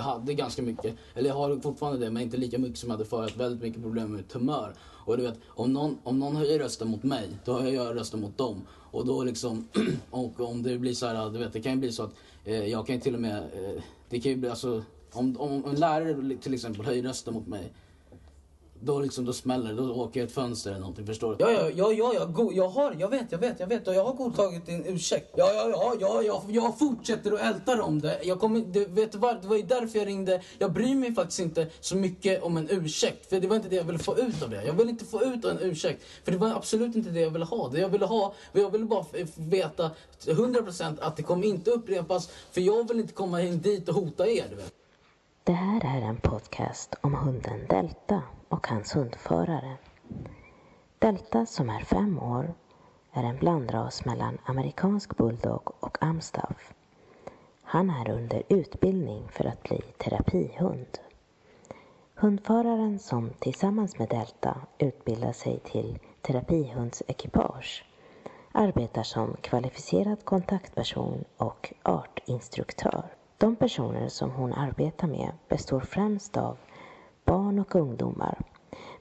Jag hade ganska mycket, eller jag har fortfarande det, men inte lika mycket som jag hade förut. Väldigt mycket problem med tumör. Och du vet, om någon, om någon höjer rösten mot mig, då höjer jag rösten mot dem. Och då liksom, och om det blir så här, du vet, det kan ju bli så att eh, jag kan ju till och med, eh, det kan ju bli alltså, om, om en lärare till exempel höjer rösten mot mig, då liksom, då smäller det, då åker jag ett fönster eller någonting, förstår du? Ja, ja, ja, ja, ja go, jag har, jag vet, jag vet, jag vet, och jag har godtagit din ursäkt. Ja, ja, ja, ja, ja, jag fortsätter att älta om det. Jag kommer, det, vet du vad, det var ju därför jag ringde. Jag bryr mig faktiskt inte så mycket om en ursäkt, för det var inte det jag ville få ut av det. Jag ville inte få ut en ursäkt, för det var absolut inte det jag ville ha. Det jag ville ha, jag ville bara veta 100% att det kommer inte upprepas, för jag vill inte komma in dit och hota er, du vet. Det här är en podcast om hunden Delta och hans hundförare. Delta, som är fem år, är en blandras mellan amerikansk bulldog och amstaff. Han är under utbildning för att bli terapihund. Hundföraren som tillsammans med Delta utbildar sig till terapihundsekipage arbetar som kvalificerad kontaktperson och artinstruktör. De personer som hon arbetar med består främst av barn och ungdomar,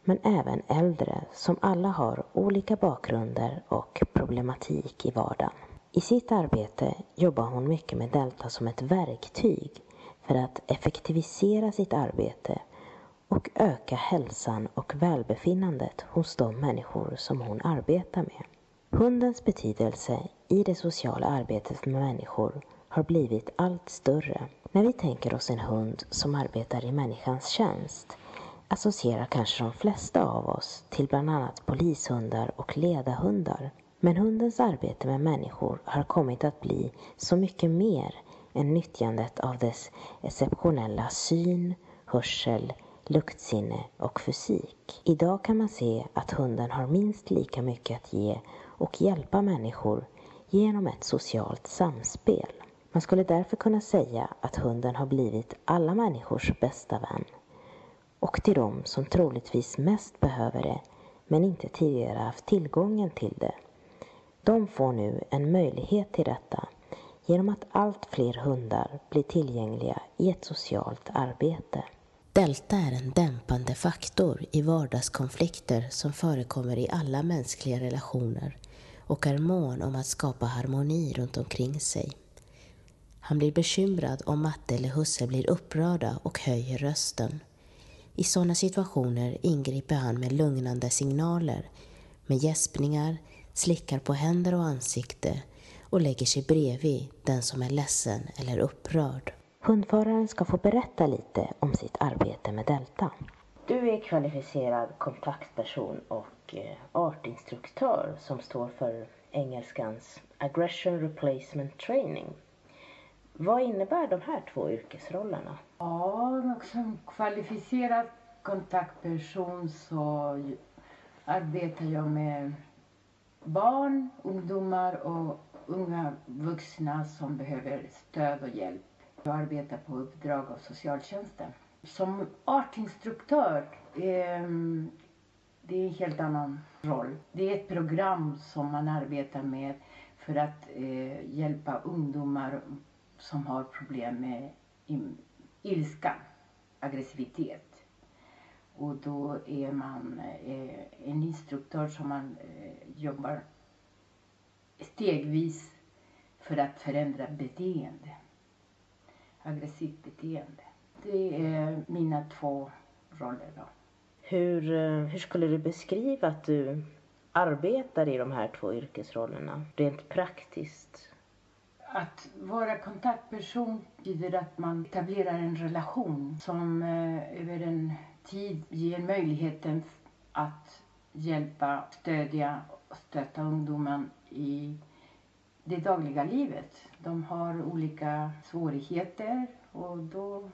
men även äldre som alla har olika bakgrunder och problematik i vardagen. I sitt arbete jobbar hon mycket med Delta som ett verktyg för att effektivisera sitt arbete och öka hälsan och välbefinnandet hos de människor som hon arbetar med. Hundens betydelse i det sociala arbetet med människor har blivit allt större. När vi tänker oss en hund som arbetar i människans tjänst associerar kanske de flesta av oss till bland annat polishundar och ledarhundar. Men hundens arbete med människor har kommit att bli så mycket mer än nyttjandet av dess exceptionella syn, hörsel, luktsinne och fysik. Idag kan man se att hunden har minst lika mycket att ge och hjälpa människor genom ett socialt samspel. Man skulle därför kunna säga att hunden har blivit alla människors bästa vän. Och till dem som troligtvis mest behöver det, men inte tidigare haft tillgången till det. De får nu en möjlighet till detta genom att allt fler hundar blir tillgängliga i ett socialt arbete. Delta är en dämpande faktor i vardagskonflikter som förekommer i alla mänskliga relationer och är mån om att skapa harmoni runt omkring sig. Han blir bekymrad om matte eller husse blir upprörda och höjer rösten. I sådana situationer ingriper han med lugnande signaler, med gäspningar, slickar på händer och ansikte och lägger sig bredvid den som är ledsen eller upprörd. Hundföraren ska få berätta lite om sitt arbete med Delta. Du är kvalificerad kontaktperson och eh, artinstruktör som står för engelskans Aggression Replacement Training. Vad innebär de här två yrkesrollerna? Ja, som kvalificerad kontaktperson så arbetar jag med barn, ungdomar och unga vuxna som behöver stöd och hjälp. Jag arbetar på uppdrag av socialtjänsten. Som artinstruktör, eh, det är en helt annan roll. Det är ett program som man arbetar med för att eh, hjälpa ungdomar som har problem med ilska, aggressivitet. Och då är man eh, en instruktör som man eh, jobbar stegvis för att förändra beteende. Aggressivt beteende. Det är mina två roller då. Hur, eh, hur skulle du beskriva att du arbetar i de här två yrkesrollerna rent praktiskt? Att vara kontaktperson betyder att man etablerar en relation som eh, över en tid ger möjligheten att hjälpa, stödja och stötta ungdomen i det dagliga livet. De har olika svårigheter och då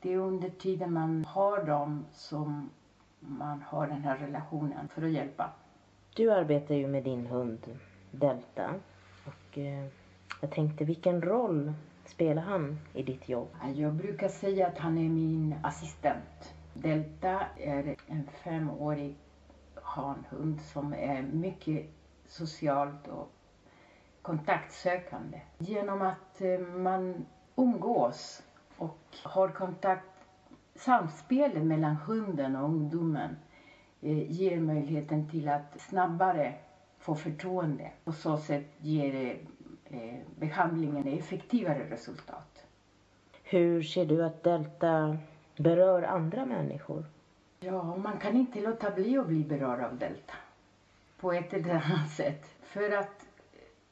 det är under tiden man har dem som man har den här relationen för att hjälpa. Du arbetar ju med din hund Delta eh, jag tänkte vilken roll spelar han i ditt jobb? Jag brukar säga att han är min assistent. Delta är en femårig hanhund som är mycket socialt och kontaktsökande. Genom att eh, man umgås och har kontakt. Samspelet mellan hunden och ungdomen eh, ger möjligheten till att snabbare få förtroende. På så sätt ger eh, behandlingen effektivare resultat. Hur ser du att Delta berör andra människor? Ja, man kan inte låta bli att bli berörd av Delta på ett eller annat sätt. För att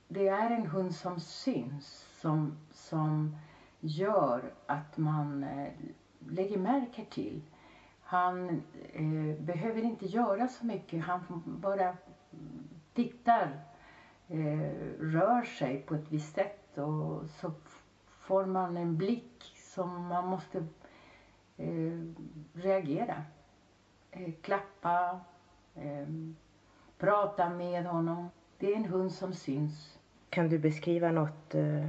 det är en hund som syns, som, som gör att man eh, lägger märke till. Han eh, behöver inte göra så mycket, han bara tittar, eh, rör sig på ett visst sätt och så får man en blick som man måste eh, reagera. Eh, klappa, eh, prata med honom. Det är en hund som syns. Kan du beskriva något, eh,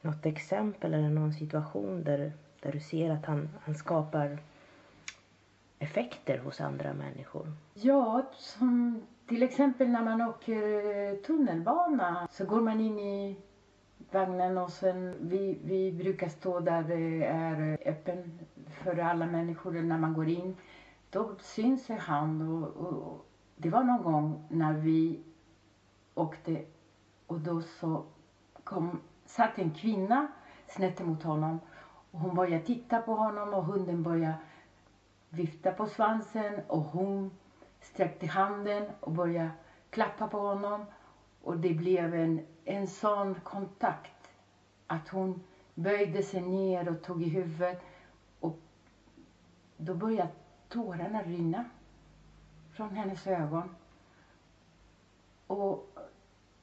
något exempel eller någon situation där, där du ser att han, han skapar effekter hos andra människor? Ja, som till exempel när man åker eh, tunnelbana så går man in i vagnen och sen vi, vi brukar stå där det är öppen för alla människor när man går in. Då syns han och, och det var någon gång när vi åkte och då så kom, satt en kvinna snett emot honom och hon började titta på honom och hunden började vifta på svansen och hon sträckte handen och började klappa på honom och det blev en, en sån kontakt att hon böjde sig ner och tog i huvudet och då började tårarna rinna från hennes ögon. Och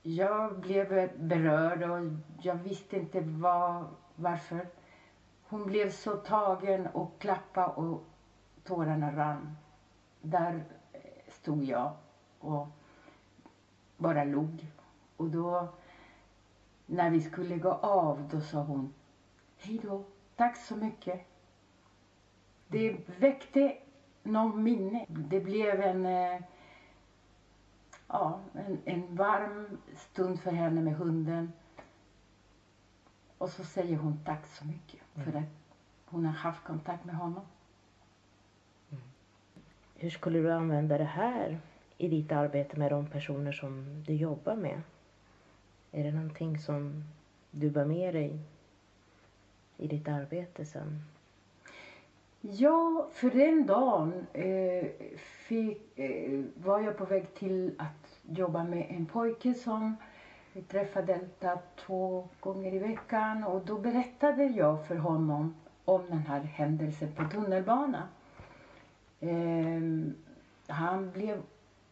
jag blev berörd och jag visste inte var, varför. Hon blev så tagen och klappa och tårarna rann. Där stod jag och bara log. Och då, när vi skulle gå av, då sa hon Hej då, tack så mycket. Det väckte någon minne. Det blev en, eh, ja, en, en varm stund för henne med hunden. Och så säger hon tack så mycket för mm. att hon har haft kontakt med honom. Hur skulle du använda det här i ditt arbete med de personer som du jobbar med? Är det någonting som du bär med dig i ditt arbete sen? Ja, för den dagen eh, fick, eh, var jag på väg till att jobba med en pojke som träffade Delta två gånger i veckan och då berättade jag för honom om den här händelsen på tunnelbanan. Eh, han blev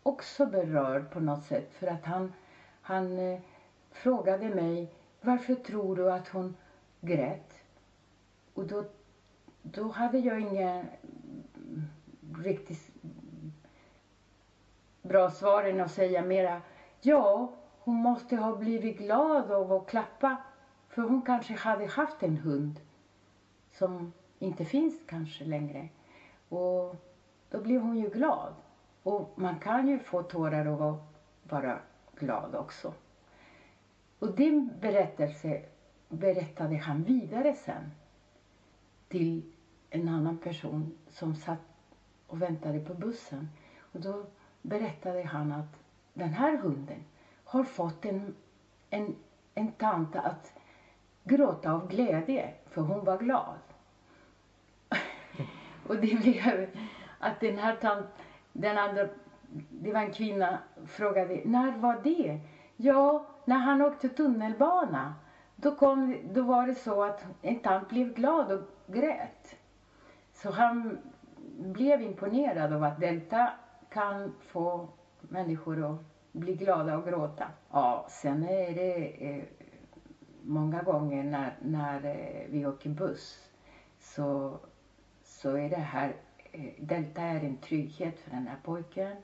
också berörd på något sätt för att han, han eh, frågade mig varför tror du att hon grät? Och då då hade jag inga riktigt bra svar än att säga mera ja, hon måste ha blivit glad av att klappa för hon kanske hade haft en hund som inte finns kanske längre. Och då blev hon ju glad. Och man kan ju få tårar av att vara glad också. Och din berättelse berättade han vidare sen till en annan person som satt och väntade på bussen. Och då berättade han att den här hunden har fått en, en, en tant att gråta av glädje, för hon var glad. och det blev att den här tant, den andra, det var en kvinna, frågade när var det? Ja, när han åkte tunnelbana. Då, kom, då var det så att en tant blev glad och grät. Så han blev imponerad av att detta kan få människor att bli glada och gråta. Ja, sen är det eh, många gånger när, när eh, vi åker buss så, så är det här, Delta är en trygghet för den här pojken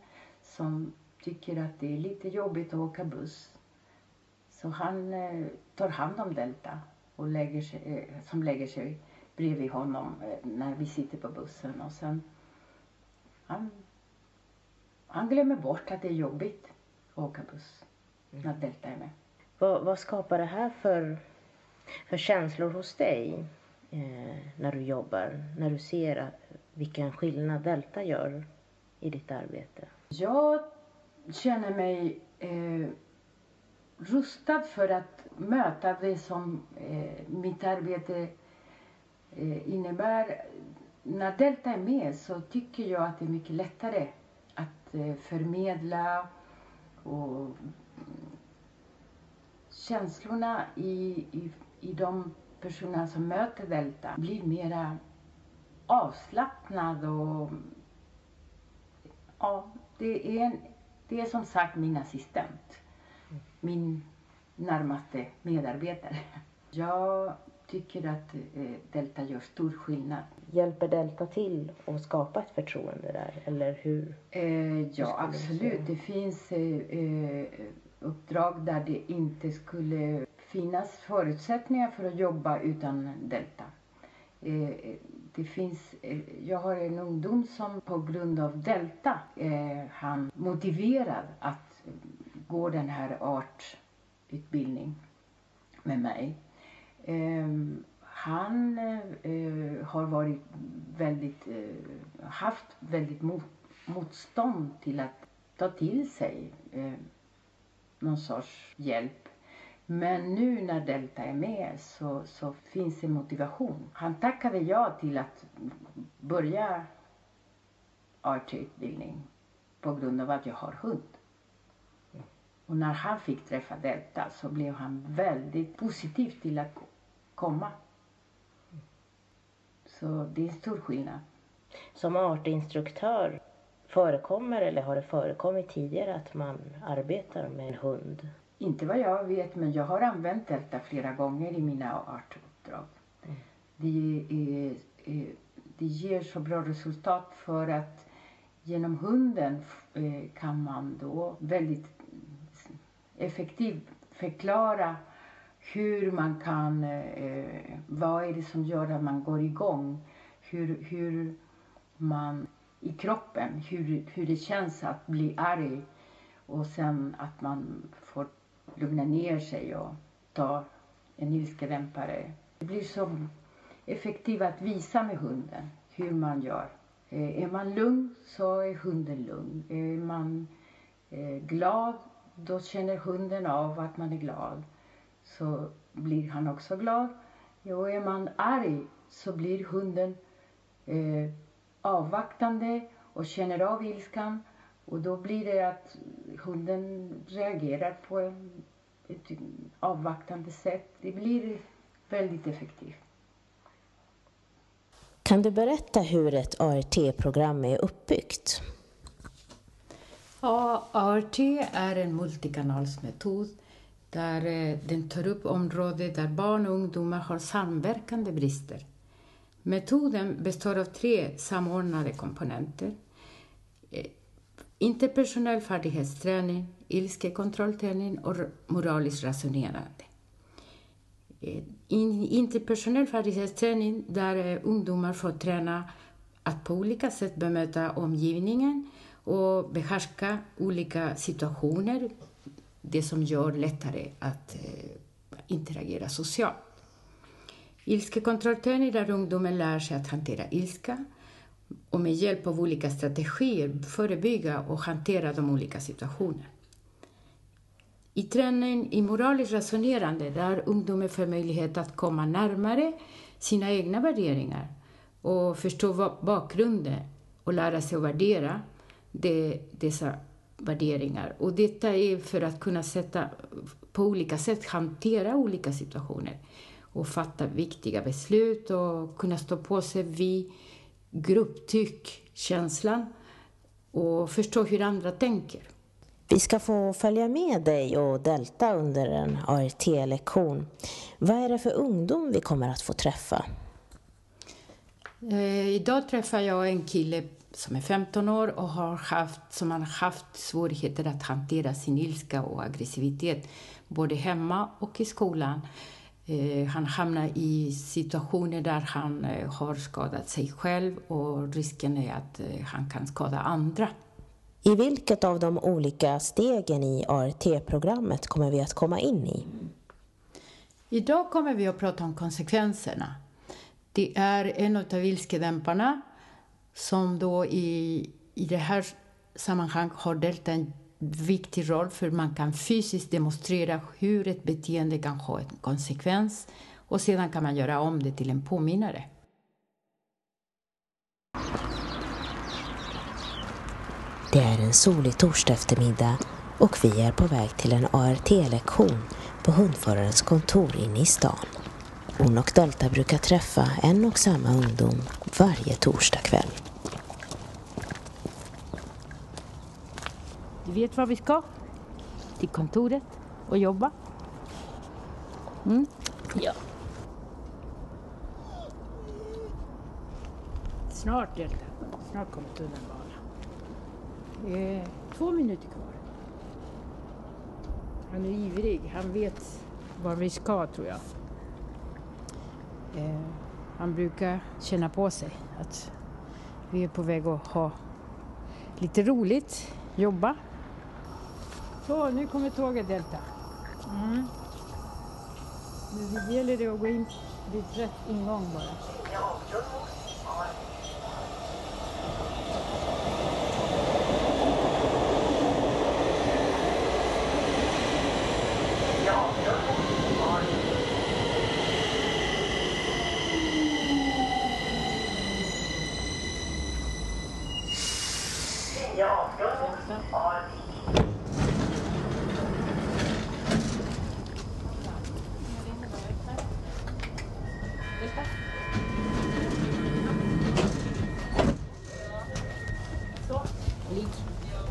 som tycker att det är lite jobbigt att åka buss. Så han eh, tar hand om Delta och lägger sig, eh, som lägger sig bredvid honom eh, när vi sitter på bussen och sen han, han glömmer bort att det är jobbigt att åka buss mm. när Delta är med. Vad, vad skapar det här för För känslor hos dig eh, när du jobbar, när du ser vilken skillnad Delta gör i ditt arbete? Jag känner mig eh, rustad för att möta det som eh, mitt arbete eh, innebär. När Delta är med så tycker jag att det är mycket lättare att eh, förmedla och mm, känslorna i, i, i de personer som möter Delta blir mera avslappnad och ja, det är, det är som sagt min assistent. Min närmaste medarbetare. Jag tycker att eh, Delta gör stor skillnad. Hjälper Delta till att skapa ett förtroende där, eller hur? Eh, ja, absolut. Det finns eh, eh, uppdrag där det inte skulle finnas förutsättningar för att jobba utan Delta. Eh, det finns, eh, jag har en ungdom som på grund av Delta är han motiverad att gå den här artutbildning med mig. Ehm, han eh, har varit väldigt, haft väldigt motstånd till att ta till sig någon sorts hjälp men nu när Delta är med så, så finns det motivation. Han tackade ja till att börja artutbildning på grund av att jag har hund. Och när han fick träffa Delta så blev han väldigt positiv till att komma. Så det är en stor skillnad. Som artinstruktör, förekommer eller har det förekommit tidigare att man arbetar med en hund? Inte vad jag vet, men jag har använt Delta flera gånger i mina artuppdrag. Mm. Det, är, det ger så bra resultat för att genom hunden eh, kan man då väldigt effektivt förklara hur man kan, eh, vad är det som gör att man går igång? Hur, hur man i kroppen, hur, hur det känns att bli arg och sen att man lugna ner sig och ta en ilskedämpare. Det blir så effektivt att visa med hunden hur man gör. Eh, är man lugn så är hunden lugn. Är man eh, glad då känner hunden av att man är glad. Så blir han också glad. Och är man arg så blir hunden eh, avvaktande och känner av ilskan. Och då blir det att hunden reagerar på ett avvaktande sätt. Det blir väldigt effektivt. Kan du berätta hur ett ART-program är uppbyggt? Ja, ART är en multikanalsmetod där eh, den tar upp områden där barn och ungdomar har samverkande brister. Metoden består av tre samordnade komponenter. Interpersonell färdighetsträning, ilskekontrollträning och moraliskt resonerande. Eh, interpersonell färdighetsträning där eh, ungdomar får träna att på olika sätt bemöta omgivningen och behärska olika situationer, det som gör lättare att eh, interagera socialt. Ilskekontrollträning där ungdomen lär sig att hantera ilska och med hjälp av olika strategier förebygga och hantera de olika situationerna. I träning i moraliskt resonerande där ungdomen får möjlighet att komma närmare sina egna värderingar och förstå bakgrunden och lära sig att värdera det, dessa värderingar. Och detta är för att kunna sätta, på olika sätt hantera olika situationer och fatta viktiga beslut och kunna stå på sig vid grupptyck-känslan och förstå hur andra tänker. Vi ska få följa med dig och Delta under en ART-lektion. Vad är det för ungdom vi kommer att få träffa? Eh, idag träffar jag en kille som är 15 år och har haft, som har haft svårigheter att hantera sin ilska och aggressivitet både hemma och i skolan. Eh, han hamnar i situationer där han eh, har skadat sig själv och risken är att eh, han kan skada andra. I vilket av de olika stegen i ART-programmet kommer vi att komma in i? Idag kommer vi att prata om konsekvenserna. Det är en av vilskedämparna som då i, i det här sammanhanget har delat en viktig roll för man kan fysiskt demonstrera hur ett beteende kan ha en konsekvens och sedan kan man göra om det till en påminnare. Det är en solig torsdag eftermiddag och vi är på väg till en ART-lektion på hundförarens kontor inne i stan. Hon och Delta brukar träffa en och samma ungdom varje torsdagkväll. Du vet var vi ska? Till kontoret och jobba. Mm? Ja. Snart, Delta. Snart kommer tunnelbanan. Det är två minuter kvar. Han är ivrig. Han vet var vi ska, tror jag. Eh, han brukar känna på sig att vi är på väg att ha lite roligt, jobba. Så, nu kommer tåget Delta. Mm. Nu gäller det att gå in vid rätt ingång bara.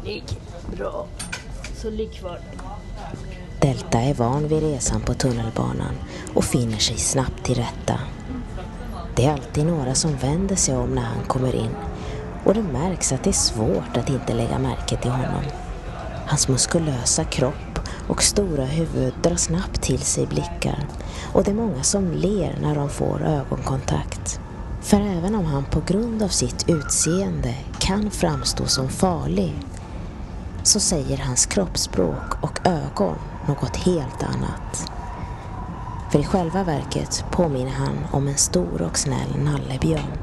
Ligg. Bra. Så ligg kvar. Delta är van vid resan på tunnelbanan och finner sig snabbt till rätta. Det är alltid några som vänder sig om när han kommer in och det märks att det är svårt att inte lägga märke till honom. Hans muskulösa kropp och stora huvud drar snabbt till sig blickar och det är många som ler när de får ögonkontakt. För även om han på grund av sitt utseende kan framstå som farlig så säger hans kroppsspråk och ögon något helt annat. För i själva verket påminner han om en stor och snäll nallebjörn.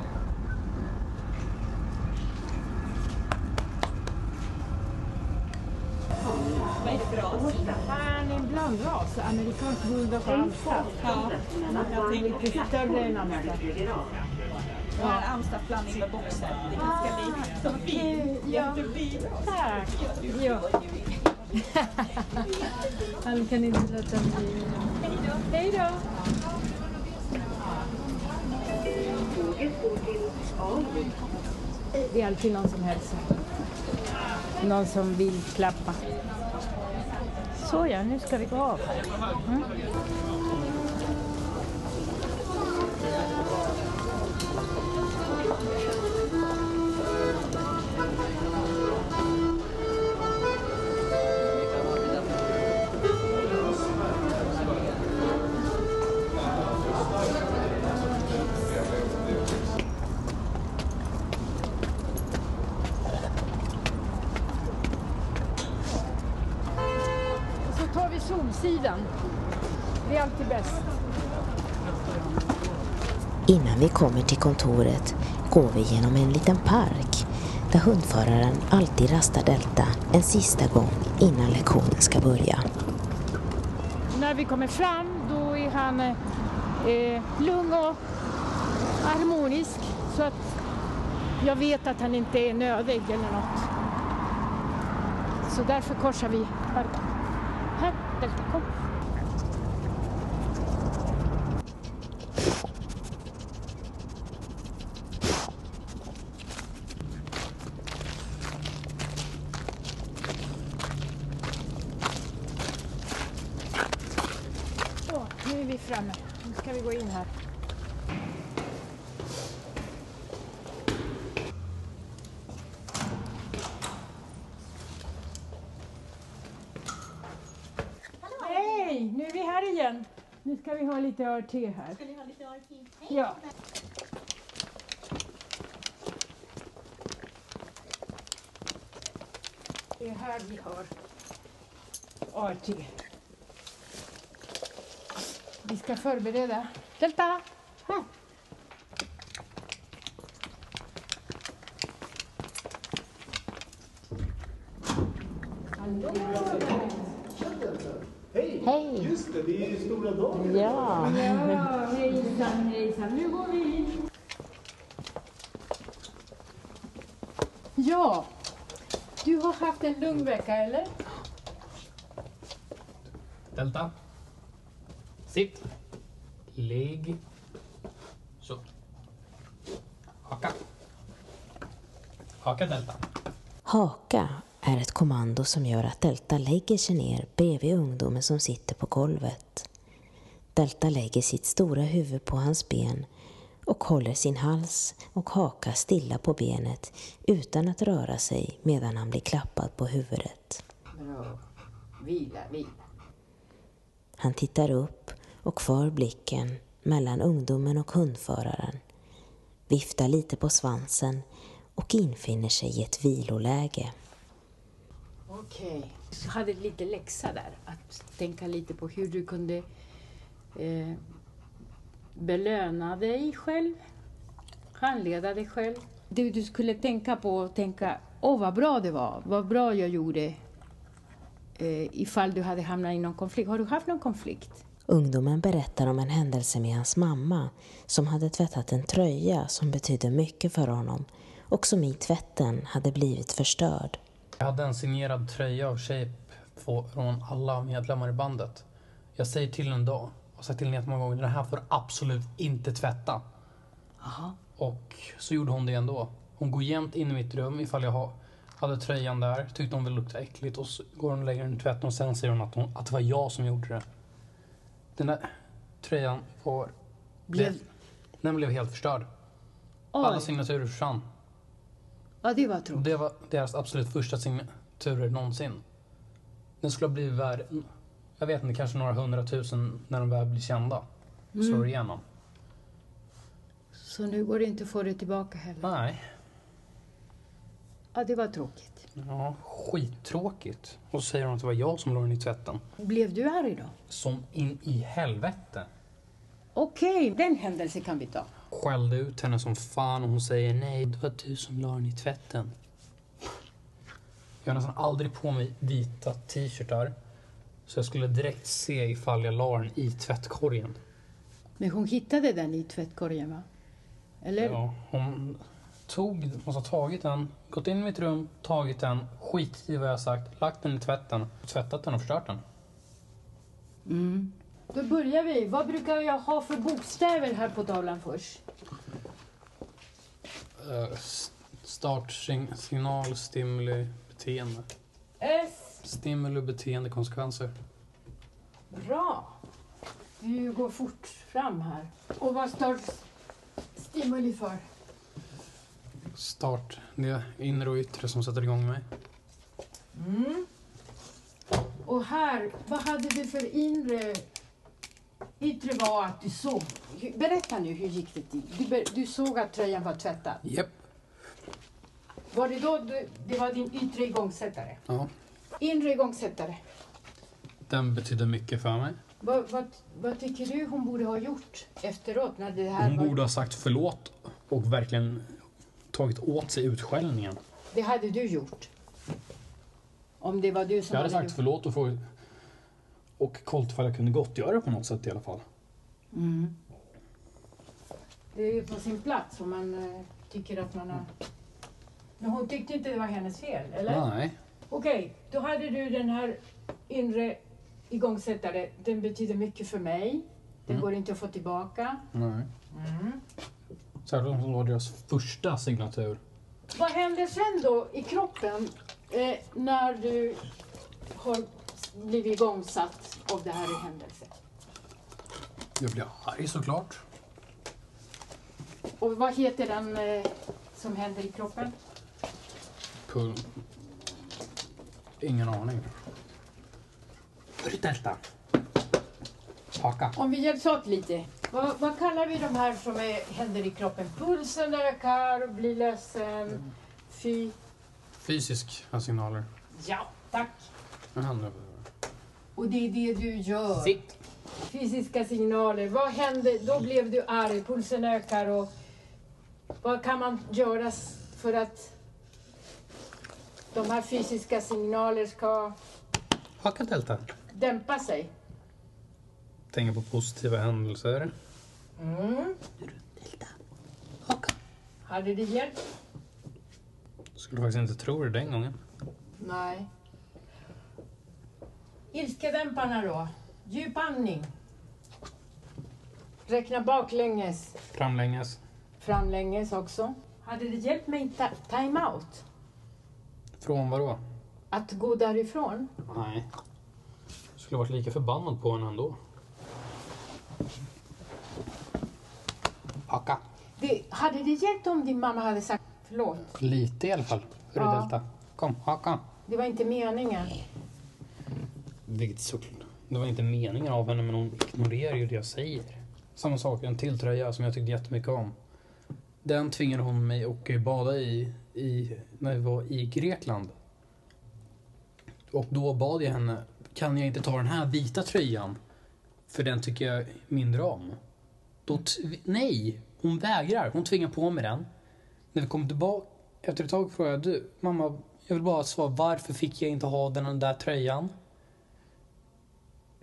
Han är en blandras, amerikansk bulldog och amstaff. Ja, jag tänkte Lite större än amstaff. det är amstaffblandning med boxer. Tack. Ja. Han kan inte låta bli. Hej då. Det är alltid någon som hälsar. Någon som vill klappa. Såja, nu ska vi gå av här. Mm. Solsidan. Det är alltid bäst. Innan vi kommer till kontoret går vi genom en liten park där hundföraren alltid rastar Delta en sista gång innan lektionen ska börja. När vi kommer fram då är han eh, lugn och harmonisk så att jag vet att han inte är nödig eller något. Så därför korsar vi parken. Här, Delta, kom. Så, nu är vi framme. Nu ska vi gå in här. Hej! Nu är vi här igen. Nu ska vi ha lite ART här. Ska ni ha lite arkiv? Ja. Det är här vi har ART. Vi Vi ska förbereda. Delta! Här. Hej! Hej! Just det, det är ju stora dagen. Ja, Ja, hejsan, hejsan. Nu går vi in. Ja, du har haft en lugn vecka, eller? Delta. Sitt. Ligg. Så. Haka. Haka delta. Haka är ett kommando som gör att Delta lägger sig ner bredvid ungdomen som sitter på golvet. Delta lägger sitt stora huvud på hans ben håller sin hals och haka stilla på benet utan att röra sig medan han blir klappad på huvudet. Bra. Vila, vila. Han tittar upp och för blicken mellan ungdomen och hundföraren, viftar lite på svansen och infinner sig i ett viloläge. Okej. Du hade lite läxa där, att tänka lite på hur du kunde eh, belöna dig själv, handleda dig själv. Det du skulle tänka på, tänka, åh vad bra det var, vad bra jag gjorde, eh, ifall du hade hamnat i någon konflikt. Har du haft någon konflikt? Ungdomen berättar om en händelse med hans mamma som hade tvättat en tröja som betydde mycket för honom och som i tvätten hade blivit förstörd. Jag hade en signerad tröja av Shape från alla medlemmar i bandet. Jag säger till en dag, och sagt till henne många gånger, den här får absolut inte tvätta. Och så gjorde hon det ändå. Hon går jämt in i mitt rum ifall jag har, hade tröjan där, tyckte hon väl luktade äckligt och så går hon och lägger den i tvätten och sen säger hon att, hon att det var jag som gjorde det. Den där tröjan var... Blev- Den blev helt förstörd. Alla Oj, signaturer försvann. ja det var tråkigt. Det var deras absolut första signaturer någonsin. Den skulle ha blivit värd, jag vet inte, kanske några hundratusen när de väl blir kända. Och slår igenom. Så nu går det inte att få det tillbaka heller. Nej, Ja, det var tråkigt. ja, skittråkigt. Och så säger hon att det var jag som la den i tvätten. Blev du arg då? Som in i helvete. Okej, den händelsen kan vi ta. Skällde ut henne som fan och hon säger nej, det var du som la den i tvätten. Jag har nästan aldrig på mig vita t-shirtar. Så jag skulle direkt se ifall jag la den i tvättkorgen. Men hon hittade den i tvättkorgen, va? Eller? Ja, hon tog, måste ha tagit den, gått in i mitt rum, tagit den, skitit i vad jag sagt, lagt den i tvätten, tvättat den och förstört den. Mm. Då börjar vi. Vad brukar jag ha för bokstäver här på tavlan först? Uh, start, sig- signal, stimuli, beteende. S. Stimuli, beteende, konsekvenser. Bra. Du går fort fram här. Och vad står stimuli för? Start, det är inre och yttre som sätter igång mig. Mm. Och här, vad hade du för inre... Yttre var att du såg... Berätta nu, hur gick det till? Du, du såg att tröjan var tvättad. Japp. Var det då du, det var din yttre igångsättare? Ja, Inre igångsättare. den betyder mycket för mig. Vad, vad, vad tycker du hon borde ha gjort efteråt? När det här Hon var, borde ha sagt förlåt och verkligen tagit åt sig utskällningen. Det hade du gjort. Om det var du som Jag hade sagt gjort. förlåt och frågat och kollat ifall jag kunde gottgöra det på något sätt i alla fall. Mm. Det är ju på sin plats om man eh, tycker att man har... Men hon tyckte inte det var hennes fel, eller? Nej. Okej, då hade du den här inre igångsättare. Den betyder mycket för mig. Den Mm. går inte att få tillbaka. Nej. Särskilt om det var deras första signatur. Vad händer sen då i kroppen eh, när du har blivit igångsatt av det här i händelse? Jag blev arg såklart. Och vad heter den eh, som händer i kroppen? Ingen aning. Delta. Haka. Om vi hjälps åt lite. Vad, vad kallar vi de här som är, händer i kroppen? Pulsen ökar, blir ledsen, fy. Fysiska signaler. Ja, tack. Och det är det du gör. Sitt. fysiska signaler. Vad hände? Då blev du arg, pulsen ökar och vad kan man göra för att de här fysiska signaler ska Haka Delta. dämpa sig? Tänka på positiva händelser. Mm. Haka. Hade det hjälpt? Skulle faktiskt inte tro det den gången. Nej. Ilskedämparna då? Djup andning. Räkna baklänges. Framlänges. Framlänges också. Hade det hjälpt med ta- time-out? Från vad då? Att gå därifrån? Nej. Jag skulle varit lika förbannad på henne ändå. Haka. Det, hade det hjälpt om din mamma hade sagt förlåt? Lite i alla fall. Hörru Ja. Delta. Kom, haka. Det var inte meningen. Vilket såklart. Det var inte meningen av henne men hon ignorerar ju det jag säger. Samma sak, en till tröja som jag tyckte jättemycket om. Den tvingade hon mig att bada i, i när vi var i Grekland. Och då bad jag henne, kan jag inte ta den här vita tröjan? För den tycker jag mindre om. Då t- nej, hon vägrar. Hon tvingar på mig den. När vi kom tillbaka efter ett tag frågade jag, du mamma, jag vill bara svara, varför fick jag inte ha den där tröjan?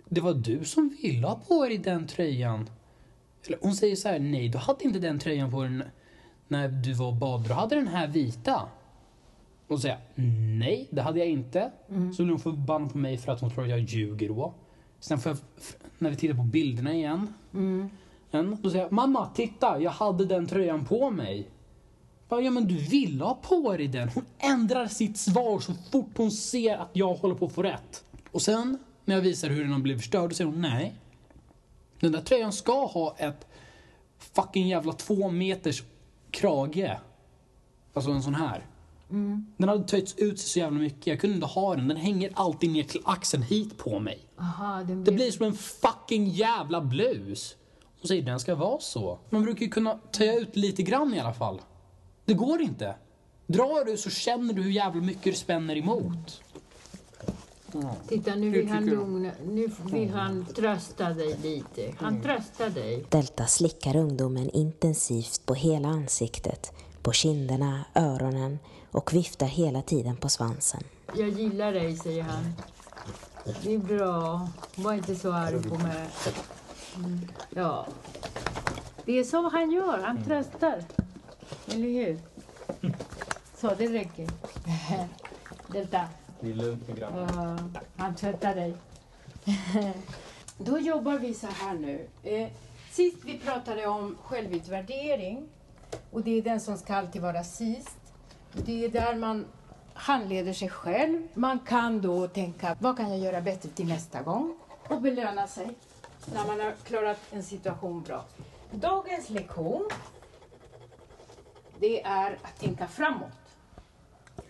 Det var du som ville ha på dig den tröjan. Eller hon säger så här, nej du hade inte den tröjan på dig när du var och badade, du hade den här vita. Och säger jag, nej det hade jag inte. Så blir hon förbannad på mig för att hon tror att jag ljuger då. Sen jag, när vi tittar på bilderna igen. En, då säger jag, mamma titta jag hade den tröjan på mig. Bara, Ja men du ville ha på dig den. Hon ändrar sitt svar så fort hon ser att jag håller på att få rätt. Och sen när jag visar hur den har blivit förstörd, då säger hon nej. Den där tröjan ska ha ett fucking jävla två meters krage. Alltså en sån här. Den hade töjts ut sig så jävla mycket. Jag kunde inte ha den. Den hänger alltid ner till axeln hit på mig. Aha, Det blir som en fucking jävla blus. Hon säger den ska vara så. Man brukar ju kunna töja ut lite grann i alla fall. Det går inte. Drar du så känner du hur jävla mycket det spänner emot. Titta, nu vill han lugna, nu vill han trösta dig lite. Han tröstar dig. Delta slickar ungdomen intensivt på hela ansiktet, på kinderna, öronen och viftar hela tiden på svansen. Jag gillar dig, säger han. Det är bra. Var inte så arg på mig. Mm. Ja. Det är så han gör. Han tröstar. Eller hur? Så, det räcker. Delta. Det är lugnt med grabben. Ja, han tvättar dig. Då jobbar vi så här nu. Eh, sist vi pratade om självutvärdering och det är den som ska alltid vara sist. Det är där man handleder sig själv. Man kan då tänka, vad kan jag göra bättre till nästa gång? Och belöna sig när man har klarat en situation bra. Dagens lektion, det är att tänka framåt.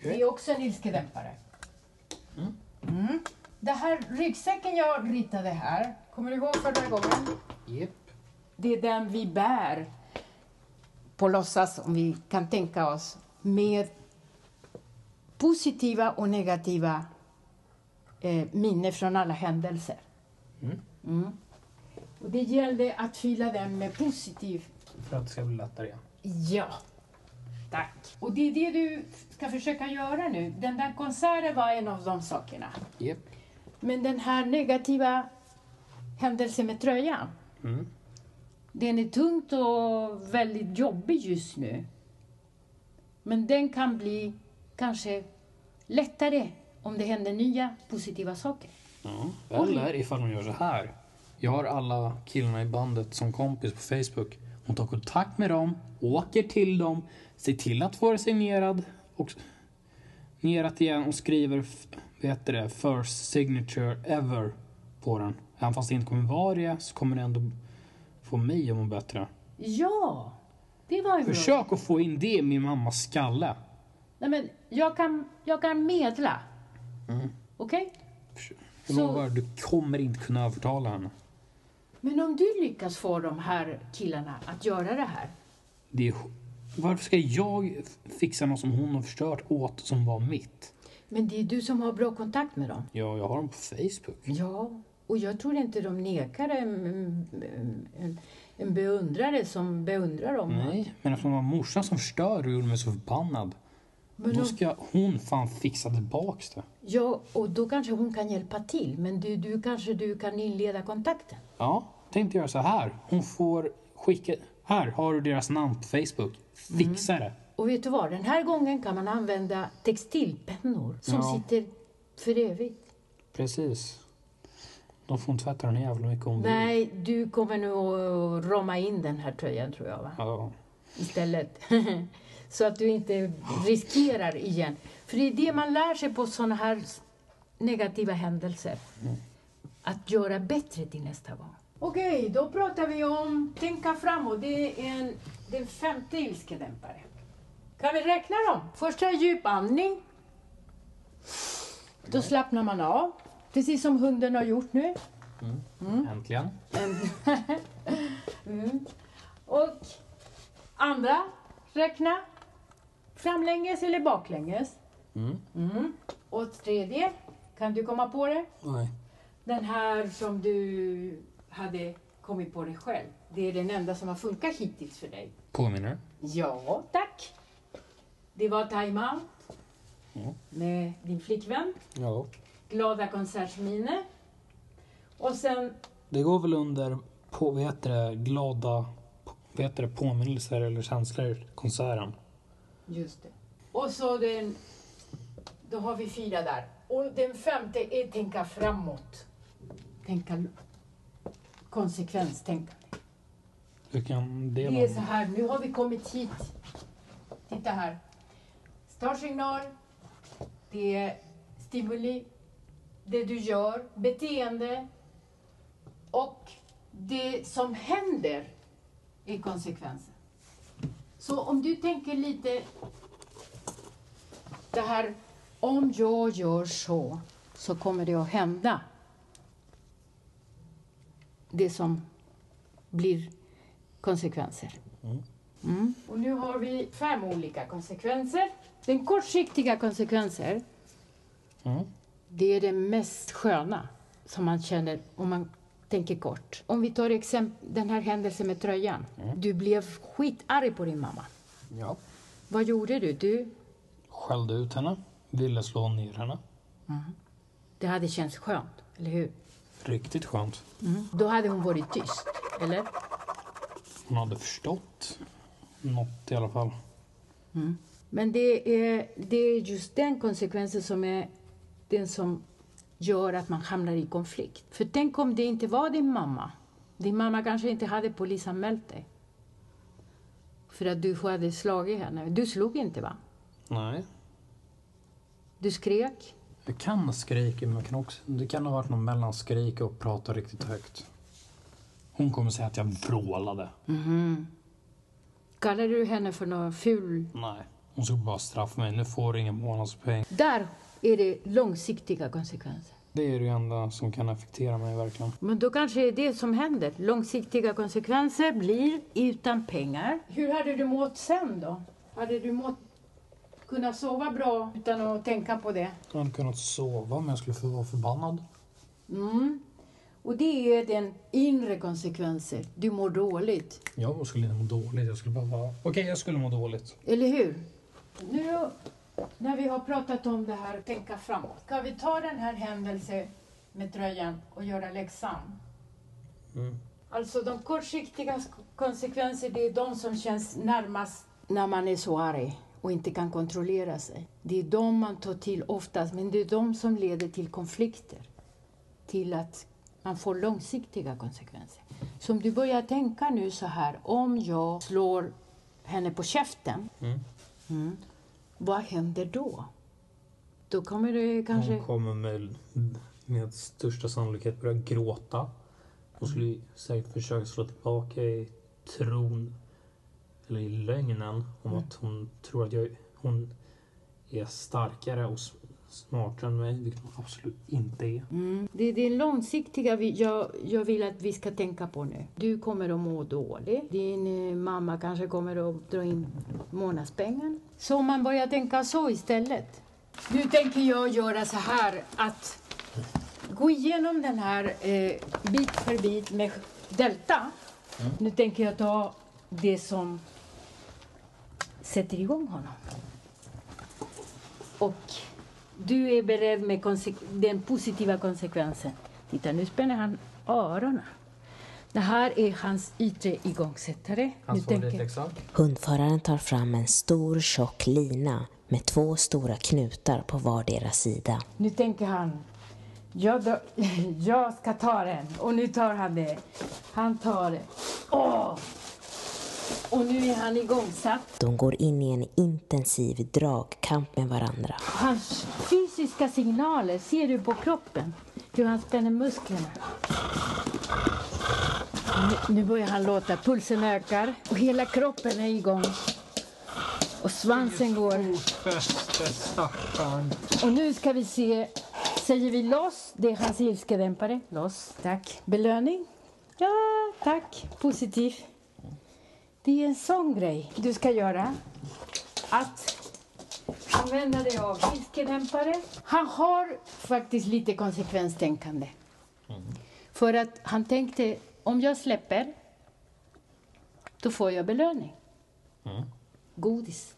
Det är också en ilskedämpare. Mm. Det här ryggsäcken jag ritade här, kommer du ihåg förra gången? Japp. Det är den vi bär på låtsas, om vi kan tänka oss, med positiva och negativa eh, minnen från alla händelser. Mm. Och det gällde att fylla den med positiv För att det ska bli lättare igen. Ja, tack. Och det är det du ska försöka göra nu. Den där konserten var en av de sakerna. Japp. Men den här negativa händelsen med tröjan, Mm. den är tungt och väldigt jobbig just nu. Men den kan bli kanske lättare om det händer nya positiva saker. Ja. Eller ifall hon gör så här. Jag har alla killarna i bandet som kompis på Facebook. Hon tar kontakt med dem, åker till dem, ser till att få det signerad och signerat igen och skriver, vad heter det, first signature ever på den. Även fast det inte kommer vara det så kommer det ändå få mig att må bättre. Ja, det var bra Försök att få in det i min mammas skalle. Nej, men jag, kan, jag kan medla. Okej? Jag Så- lovar, du kommer inte kunna övertala henne. Men om du lyckas få de här killarna att göra det här. Det är, varför ska jag fixa något som hon har förstört åt som var mitt? Men det är du som har bra kontakt med dem. Ja, jag har dem på Facebook. Ja, Och jag tror inte de nekar en, en, en, beundrare som beundrar dem. Nej, men eftersom det var morsan som förstörde och gjorde mig så förbannad. Men Då de- ska hon fan fixa tillbaks det. Ja, och då kanske hon kan hjälpa till. Men du, du kanske du kan inleda kontakten. Ja, tänkte göra så här. Hon får skicka... Här har du deras namn på Facebook. Fixa det. Och vet du vad? Den här gången kan man använda textilpennor som Ja. sitter för evigt. Precis. De får inte tvätta den jävla mycket om Nej, du kommer nu att rama in den här tröjan tror jag va? Ja. Istället. Så att du inte riskerar igen. För det är det man lär sig på sådana här negativa händelser. Att göra bättre till nästa gång. Okej, då pratar vi om tänka framåt. Det är en, den femte ilskedämpare. Kan vi räkna dem? Första djup andning. Då slappnar man av. Precis som hunden har gjort nu. Äntligen. Mm. Och andra, räkna framlänges eller baklänges. Mm. Mm. Och tredje, kan du komma på det? Nej. Den här som du hade kommit på dig själv. Det är den enda som har funkat hittills för dig. Påminner. Ja, tack. Det var time-out Ja. med din flickvän. Ja. Glada konsertminer. Och sen Det går väl under på, vad heter det, glada vad heter det, påminnelser eller känslor, konserten. Just det. Och så den... Då har vi fyra där. Och den femte är tänka framåt. Tänka konsekvenstänkande. Kan det Det är så här, nu har vi kommit hit. Titta här. Startsignal. Det är stimuli. Det du gör, beteende. Och det som händer är konsekvensen. Så om du tänker lite det här, om jag gör så, så kommer det att hända. Det som blir konsekvenser. Mm. Och nu har vi fem olika konsekvenser. Den kortsiktiga konsekvenser, Mm. det är det mest sköna som man känner om man tänker kort. Om vi tar exempel, den här händelsen med tröjan. Du blev skitarg på din mamma. Ja. Vad gjorde du? Du, Skällde ut henne. Ville slå ner henne. det hade känts skönt, eller hur? Riktigt skönt. Då hade hon varit tyst, eller? Hon hade förstått något i alla fall. Men det är, det är just den konsekvensen som är den som gör att man hamnar i konflikt. För tänk om det inte var din mamma. Din mamma kanske inte hade polisanmält dig. För att du hade slagit henne. Du slog inte, va? Nej. Du skrek. Jag kan ha skrikit, men jag kan också, det kan ha varit någon mellan skrika och prata riktigt högt. Hon kommer säga att jag vrålade. Kallade du henne för någon ful... Nej. Hon skulle bara straffa mig. Nu får du ingen månadspeng. Där är det långsiktiga konsekvenser. Det är det enda som kan affektera mig verkligen. Men då kanske det är det som händer. Långsiktiga konsekvenser blir utan pengar. Hur hade du mått sen då? Hade du mått kunnat sova bra utan att tänka på det? Jag hade kunnat sova, men jag skulle få vara förbannad. Mm. Och det är den inre konsekvenser. Du mår dåligt. Jag skulle inte må dåligt. Jag skulle bara vara... Okej, jag skulle må dåligt. Eller hur? Nu när vi har pratat om det här, tänka framåt. Ska vi ta den här händelsen med tröjan och göra läxan? Mm. Alltså de kortsiktiga sk- konsekvenser, det är de som känns närmast när man är så arg och inte kan kontrollera sig. Det är de man tar till oftast, men det är de som leder till konflikter. Till att man får långsiktiga konsekvenser. Så om du börjar tänka nu så här, om jag slår henne på käften, Mm. mm, vad händer då? Då kommer det kanske... Hon kommer med, med största sannolikhet börja gråta. Hon skulle säkert försöka slå tillbaka i tron, eller i lögnen, om att hon tror att jag, hon är starkare och smartare än mig, vilket hon absolut inte är. Mm. Det är det långsiktiga vi, jag, jag vill att vi ska tänka på nu. Du kommer att må dåligt. Din eh, mamma kanske kommer att dra in månadspengen. Så om man börjar tänka så istället. Nu tänker jag göra så här att gå igenom den här eh, bit för bit med Delta. Nu tänker jag ta det som sätter igång honom. Och du är beredd med den positiva konsekvensen. Titta, nu spänner han öronen. Det här är hans yttre igångsättare. Hans tänker. Hundföraren tar fram en stor tjock lina med två stora knutar på vardera sida. nu tänker han, jag, då, jag ska ta den. Och nu tar han det. Han tar det. Åh! Och nu är han igångsatt. De går in i en intensiv dragkamp med varandra. Hans fysiska signaler ser du på kroppen. Hur han spänner musklerna. Nu, nu börjar han låta. Pulsen ökar och hela kroppen är igång. Och svansen går. Och nu ska vi se. Säger vi loss? Det är hans ilskedämpare. Loss. Tack. Belöning? Ja, tack. Positiv. Det är en sån grej du ska göra. Att använda dig av ilskedämpare. Han har faktiskt lite konsekvenstänkande. För att han tänkte, om jag släpper, då får jag belöning. Godis.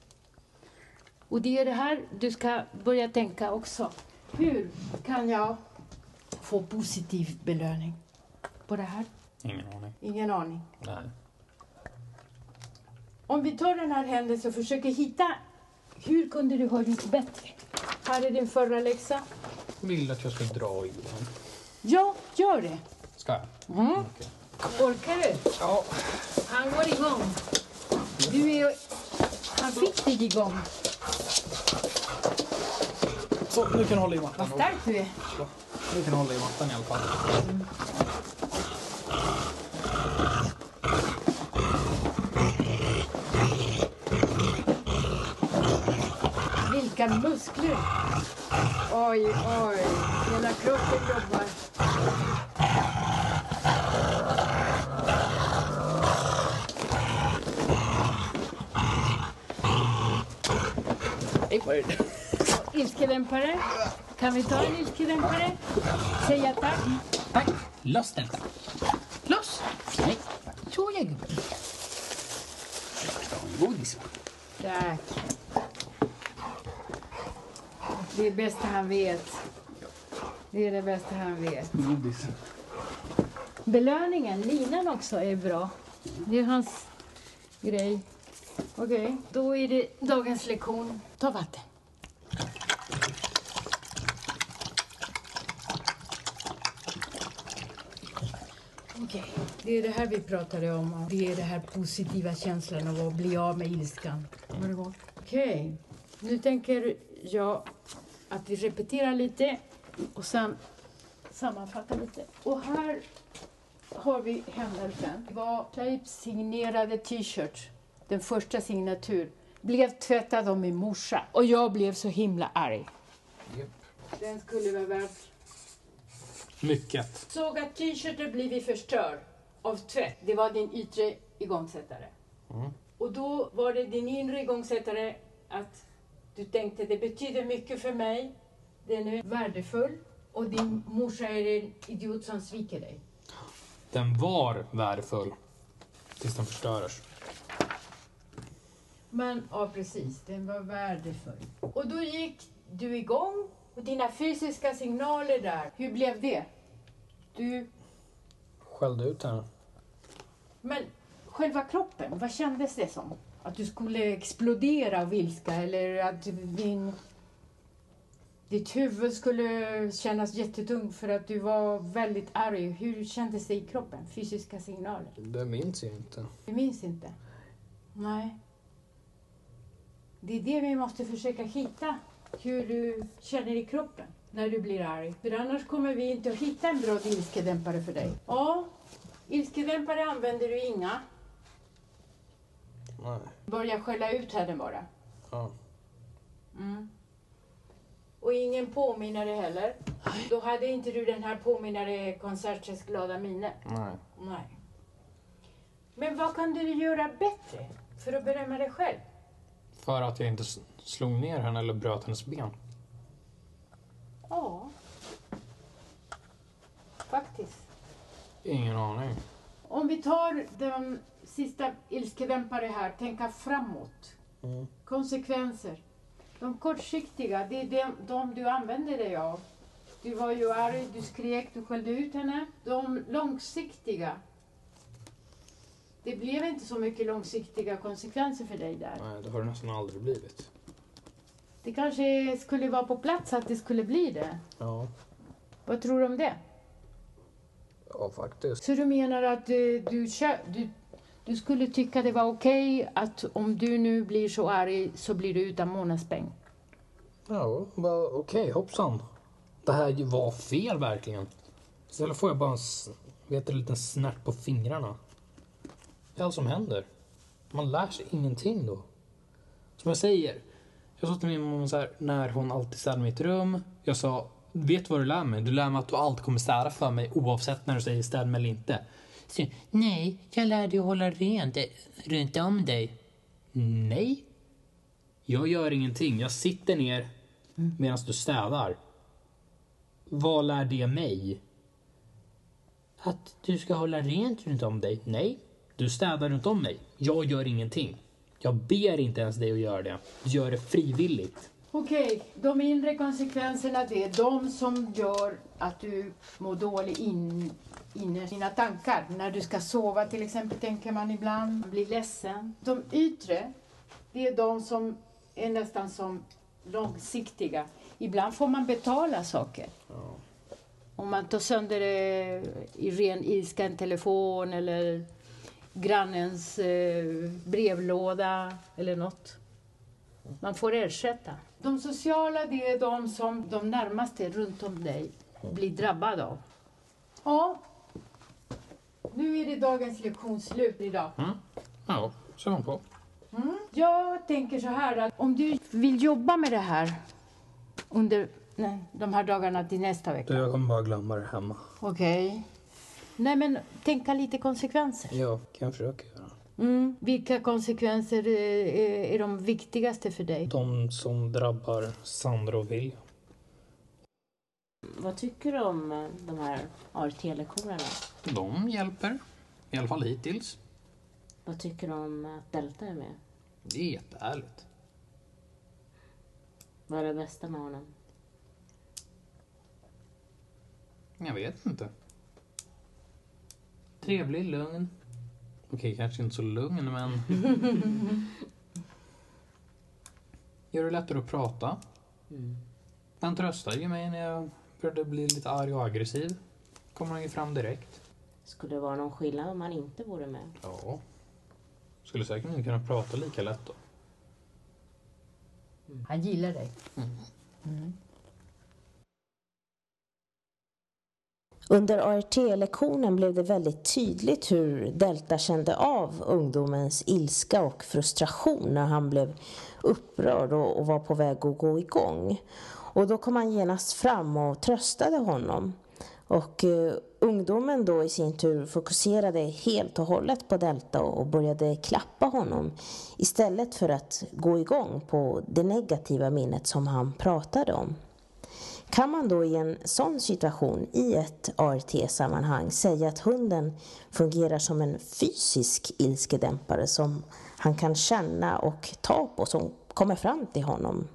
Och det är det här du ska börja tänka också. Hur kan jag få positiv belöning på det här? Ingen aning. Ingen aning. Nej. Om vi tar den här händelsen och försöker hitta hur kunde du ha gjort bättre? Här är din förra läxa. Vill att jag ska dra i den. Ja, gör det. Ska jag? Mm. Okej. Orkar du? Ja. Han går igång. Du är... Han fick dig igång. Så, nu kan du hålla i mattan. Vad stark du är. Nu kan du hålla i mattan i alla fall. Vilka muskler! Oj, oj. Hela kroppen jobbar. Ilskedämpare. Kan vi ta en ilskedämpare? Säga tack. Tack. Loss detta. Loss. Nej. Så jag gubben. Godis. Tack. Det är det bästa han vet. Det är det bästa han vet. Godis. Belöningen, linan också, är bra. Det är hans grej. Okej, då är det dagens lektion. Ta vatten. Okej, det är det här vi pratade om. Det är den här positiva känslan av att bli av med ilskan. Var det gott? Okej, nu tänker jag att vi repeterar lite och sen sammanfattar lite. Och här har vi händelsen. Det var Claipes signerade t-shirt, den första signatur, blev tvättad av min morsa. Och jag blev så himla arg. Japp. Den skulle vara värd... Mycket. Såg att t-shirten blivit förstörd av tvätt. Det var din yttre igångsättare. Mm. Och då var det din inre igångsättare att du tänkte det betyder mycket för mig. Den är värdefull. Och din morsa är en idiot som sviker dig. Den var värdefull. Tills den förstördes. Men ja, precis. Den var värdefull. Och då gick du igång och dina fysiska signaler där, hur blev det? Du... Skällde ut henne. Men själva kroppen, vad kändes det som? Att du skulle explodera av ilska eller att din... Ditt huvud skulle kännas jättetungt för att du var väldigt arg. Hur kändes det i kroppen? Fysiska signaler? Det minns jag inte. Du minns inte? Nej. Det är det vi måste försöka hitta. Hur du känner i kroppen när du blir arg. För annars kommer vi inte att hitta en bra ilskedämpare för dig. Ja, ilskedämpare använder du inga. Nej. Börja skälla ut henne bara. Ja. Mm. Och ingen påminnare heller. Då hade inte du den här påminnare konsertens glada minne. Nej. Nej. Men vad kan du göra bättre för att berömma dig själv? För att jag inte slog ner henne eller bröt hennes ben. Ja. faktiskt. Ingen aning. Om vi tar den sista ilskedämpare här, tänka framåt. Mm. Konsekvenser. De kortsiktiga, det är de, de du använder dig av. Du var ju arg, du skrek, du skällde ut henne. De långsiktiga. Det blev inte så mycket långsiktiga konsekvenser för dig där. Nej, det har det nästan aldrig blivit. Det kanske skulle vara på plats att det skulle bli det. Ja, Vad tror du om det? ja faktiskt. Så du menar att du, du, du, du skulle tycka det var okej att om du nu blir så arg så blir du utan månadspeng? Ja, okej, okej, hoppsan. Det här var fel verkligen. Istället får jag bara en vet en liten snärt på fingrarna. Det är allt som händer. Man lär sig ingenting då. Som jag säger. Jag sa till min mamma så här, när hon alltid städar mitt rum. Jag sa, vet du vad du lär mig? Du lär mig att du alltid kommer städa för mig oavsett när du säger städa mig eller inte. Så, Nej, jag lär dig att hålla rent runt om dig. Nej. Jag gör ingenting. Jag sitter ner medan du städar. Vad lär det mig? Att du ska hålla rent runt om dig? Nej. Du städar runt om mig. Jag gör ingenting. Jag ber inte ens dig att göra det. Gör det frivilligt. Okej, de inre konsekvenserna det är de som gör att du mår dåligt in, inne i dina tankar. När du ska sova till exempel tänker man ibland, man blir ledsen. De yttre, det är de som är nästan som långsiktiga. Ibland får man betala saker. Om man tar sönder eh, i ren ilska en telefon eller grannens eh, brevlåda eller något. Man får ersätta. De sociala, det är de som de närmaste runt om dig blir drabbade av. Ja, nu är det dagens lektion slut idag. Ja, så man på. Jag tänker så här att om du vill jobba med det här under nej, de här dagarna till nästa vecka. Jag kommer bara glömma det hemma. Okej. Nej men tänka lite konsekvenser. Ja, kan jag försöka göra. Mm. Vilka konsekvenser eh, är, är de viktigaste för dig? De som drabbar Sandra och William. Vad tycker du om eh, de här ART-lektionerna? De hjälper. I alla fall hittills. Vad tycker du om att Delta är med? Det är jättehärligt. Vad är det bästa med honom? Jag vet inte. Trevlig, lugn. Okej, kanske inte så lugn, men... Gör det lättare att prata. Han tröstade ju mig när jag började bli lite arg och aggressiv. Kommer han ju fram direkt. Skulle det vara någon skillnad om han inte vore med? Ja. Skulle säkert inte kunna prata lika lätt då. Han gillar dig. Under ART-lektionen blev det väldigt tydligt hur Delta kände av ungdomens ilska och frustration när han blev upprörd och, var på väg att gå igång. Och då kom han genast fram och tröstade honom. Och eh, ungdomen då i sin tur fokuserade helt och hållet på Delta och började klappa honom istället för att gå igång på det negativa minnet som han pratade om. Kan man då i en sån situation i ett ART-sammanhang säga att hunden fungerar som en fysisk ilskedämpare som han kan känna och ta på som kommer fram till honom?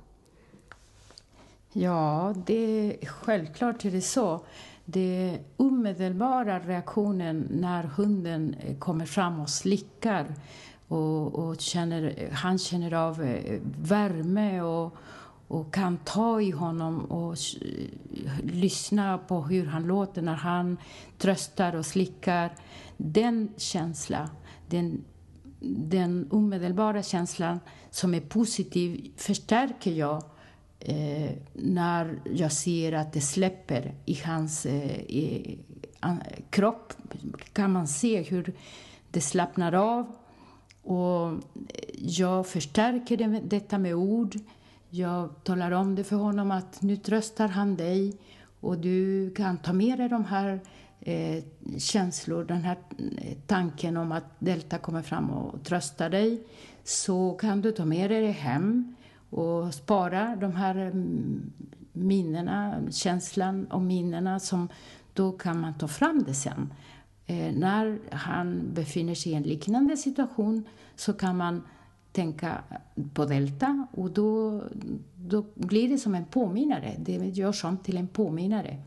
Ja, det, självklart är det så. Det omedelbara reaktionen när hunden eh, kommer fram och slickar och, och känner, han känner av eh, värme och, och kan ta i honom och lyssna på hur han låter när han tröstar och slickar. Den känslan, den, den omedelbara känslan som är positiv förstärker jag eh, när jag ser att det släpper i hans eh, i, an, kropp. kan man se hur det slappnar av. Och jag förstärker det, detta med ord. Jag talar om det för honom att nu tröstar han dig och du kan ta med dig de här eh, känslor, den här eh, tanken om att Delta kommer fram och tröstar dig. Så kan du ta med dig det hem och spara de här mm, minnena, känslan och minnena som då kan man ta fram det sen. Eh, när han befinner sig i en liknande situation så kan man tänka på delta och då, då blir det som en påminnare. Det görs om till en påminnare.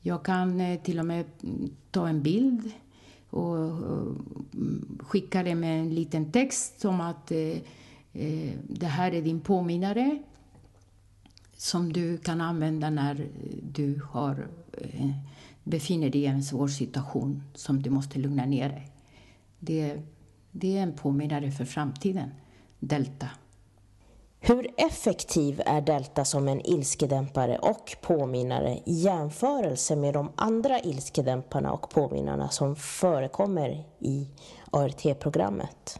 Jag kan eh, till och med mm, ta en bild och, skicka det med en liten text om att eh, eh, det här är din påminnare som du kan använda när du har, eh, befinner dig i en svår situation som du måste lugna ner dig. Det, det är en påminnare för framtiden, Delta. Hur effektiv är Delta som en ilskedämpare och påminnare i jämförelse med de andra ilskedämparna och påminnarna som förekommer i ART-programmet?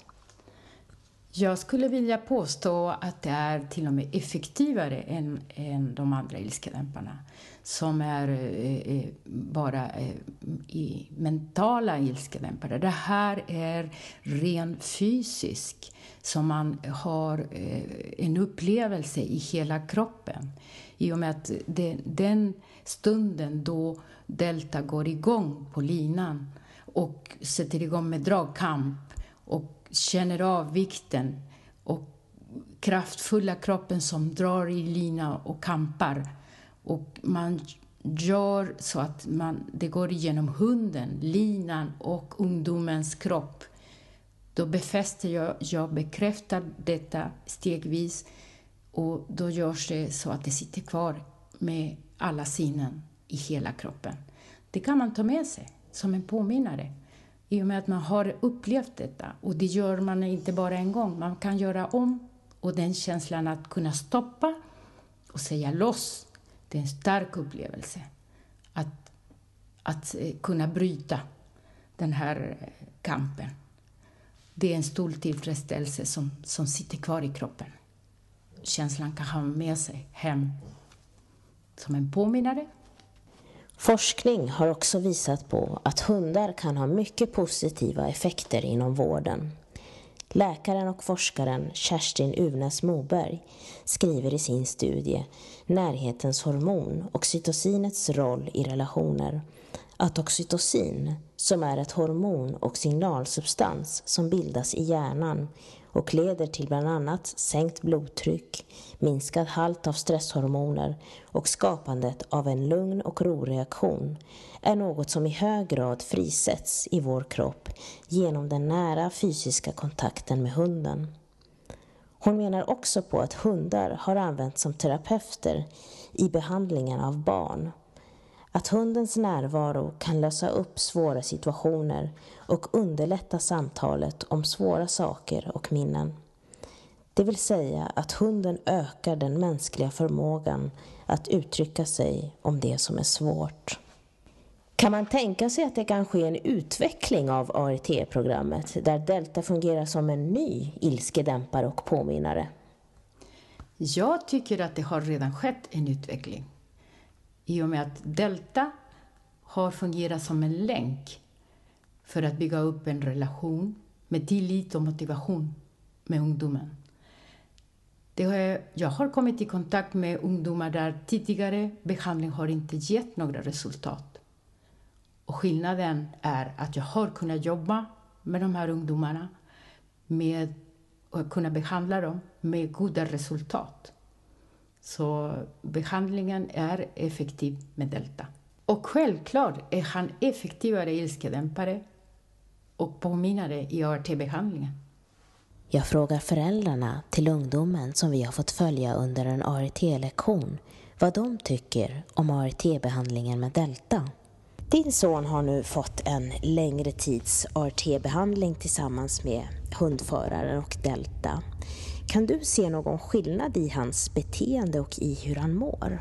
Jag skulle vilja påstå att det är till och med effektivare än, än de andra ilskedämparna som är eh, eh, bara eh, i mentala ilskedämpare. Det här är ren fysisk, som man har eh, en upplevelse i hela kroppen. I och med att det, den stunden då delta går igång på linan och sätter igång med dragkamp och känner av vikten och kraftfulla kroppen som drar i lina och kampar. Och man gör så att man, det går igenom hunden, linan och ungdomens kropp. Då befäster jag, jag bekräftar detta stegvis och då görs det så att det sitter kvar med alla sinnen i hela kroppen. Det kan man ta med sig som en påminnare i och med att man har upplevt detta. Och det gör man inte bara en gång, man kan göra om. Och den känslan att kunna stoppa och säga loss, det är en stark upplevelse. Att, att eh, kunna bryta den här eh, kampen. Det är en stor tillfredsställelse som, som sitter kvar i kroppen. Känslan kan ha med sig hem som en påminnare Forskning har också visat på att hundar kan ha mycket positiva effekter inom vården. Läkaren och forskaren Kerstin Uvnäs Moberg skriver i sin studie Närhetens hormon, oxytocinets roll i relationer att oxytocin, som är ett hormon och signalsubstans som bildas i hjärnan och leder till bland annat sänkt blodtryck, minskad halt av stresshormoner och skapandet av en lugn och roreaktion är något som i hög grad frisätts i vår kropp genom den nära fysiska kontakten med hunden. Hon menar också på att hundar har använts som terapeuter i behandlingen av barn att hundens närvaro kan lösa upp svåra situationer och underlätta samtalet om svåra saker och minnen. Det vill säga att hunden ökar den mänskliga förmågan att uttrycka sig om det som är svårt. Kan man tänka sig att det kan ske en utveckling av ART-programmet där Delta fungerar som en ny ilskedämpare och påminnare? Jag tycker att det har redan skett en utveckling i och med att Delta har fungerat som en länk för att bygga upp en relation med tillit och motivation med ungdomen. Det har, jag har kommit i kontakt med ungdomar där tidigare behandling har inte gett några resultat. Och skillnaden är att jag har kunnat jobba med de här ungdomarna med, och kunna behandla dem med goda resultat. Så behandlingen är effektiv med delta. Och självklart är han effektivare ilskedämpare och påminnare i ART-behandlingen. Jag frågar föräldrarna till ungdomen som vi har fått följa under en ART-lektion vad de tycker om ART-behandlingen med delta. Din son har nu fått en längre tids ART-behandling tillsammans med hundföraren och delta. Kan du se någon skillnad i hans beteende och i hur han mår?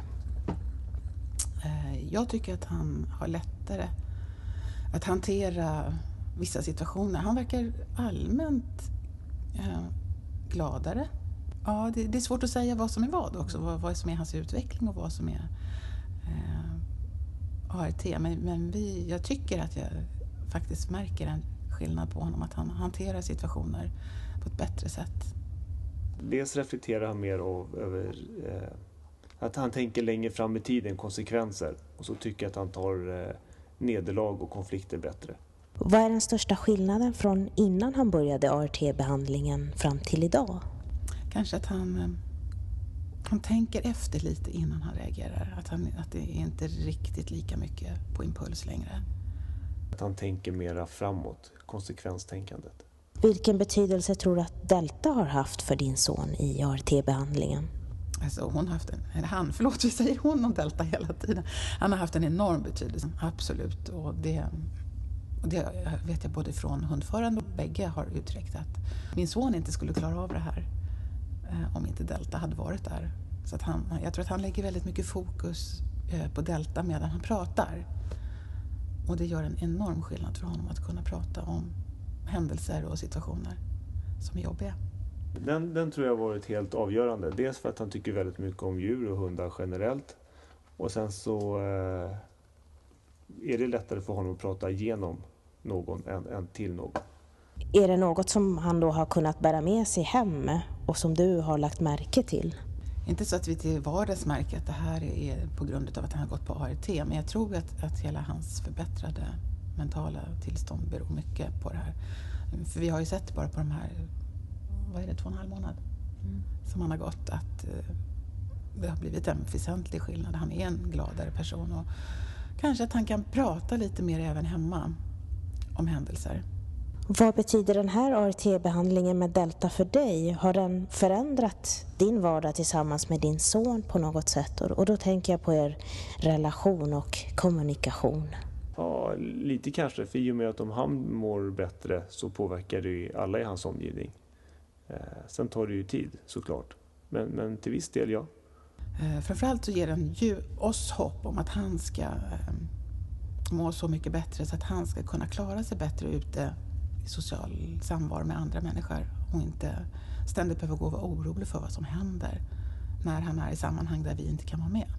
Eh, jag tycker att han har lättare att hantera vissa situationer. Han verkar allmänt eh, gladare. Ja, det, är svårt att säga vad som är vad också, vad, som är hans utveckling och vad som är eh, ART. Men, men vi, jag tycker att jag faktiskt märker en skillnad på honom, att han hanterar situationer på ett bättre sätt dels reflekterar han mer över eh, Att han tänker längre fram i tiden, konsekvenser. Och så tycker jag att han tar eh, nederlag och konflikter bättre. Vad är den största skillnaden från innan han började ART-behandlingen fram till idag? Kanske att han, eh, han tänker efter lite innan han reagerar. Att, han, att det är inte riktigt lika mycket på impuls längre. Att han tänker mera framåt, konsekvenstänkandet. Vilken betydelse tror du att Delta har haft för din son i ART-behandlingen? Alltså hon har haft en, eller han, förlåt vi säger hon om Delta hela tiden. Han har haft en enorm betydelse, absolut. Och det, och det vet jag både från hundförande och bägge har uttryckt att min son inte skulle klara av det här eh, om inte Delta hade varit där. Så att han, jag tror att han lägger väldigt mycket fokus eh, på Delta medan han pratar. Och det gör en enorm skillnad för honom att kunna prata om händelser och situationer som är jobbiga. Den, den tror jag har varit helt avgörande. Dels för att han tycker väldigt mycket om djur och hundar generellt. Och sen så eh, är det lättare för honom att prata igenom någon än, än till någon. Är det något som han då har kunnat bära med sig hem och som du har lagt märke till? Inte så att vi till vardags märker att det här är på grund av att han har gått på ART, men jag tror att, att hela hans förbättrade mentala tillstånd beror mycket på det här. För vi har ju sett bara på de här, vad är det, två och en halv månad mm. som han har gått, att eh, det har blivit en väsentlig skillnad. Han är en gladare person och kanske att han kan prata lite mer även hemma om händelser. Vad betyder den här ART-behandlingen med Delta för dig? Har den förändrat din vardag tillsammans med din son på något sätt? Och då tänker jag på er relation och kommunikation. Ja, lite kanske. För i och med att om han mår bättre så påverkar det ju alla i hans omgivning. Eh, sen tar det ju tid såklart. Men, men till viss del ja. Eh, framförallt så ger den ju oss hopp om att han ska eh, må så mycket bättre så att han ska kunna klara sig bättre ute i social samvaro med andra människor och inte ständigt behöva gå och vara orolig för vad som händer när han är i sammanhang där vi inte kan vara med.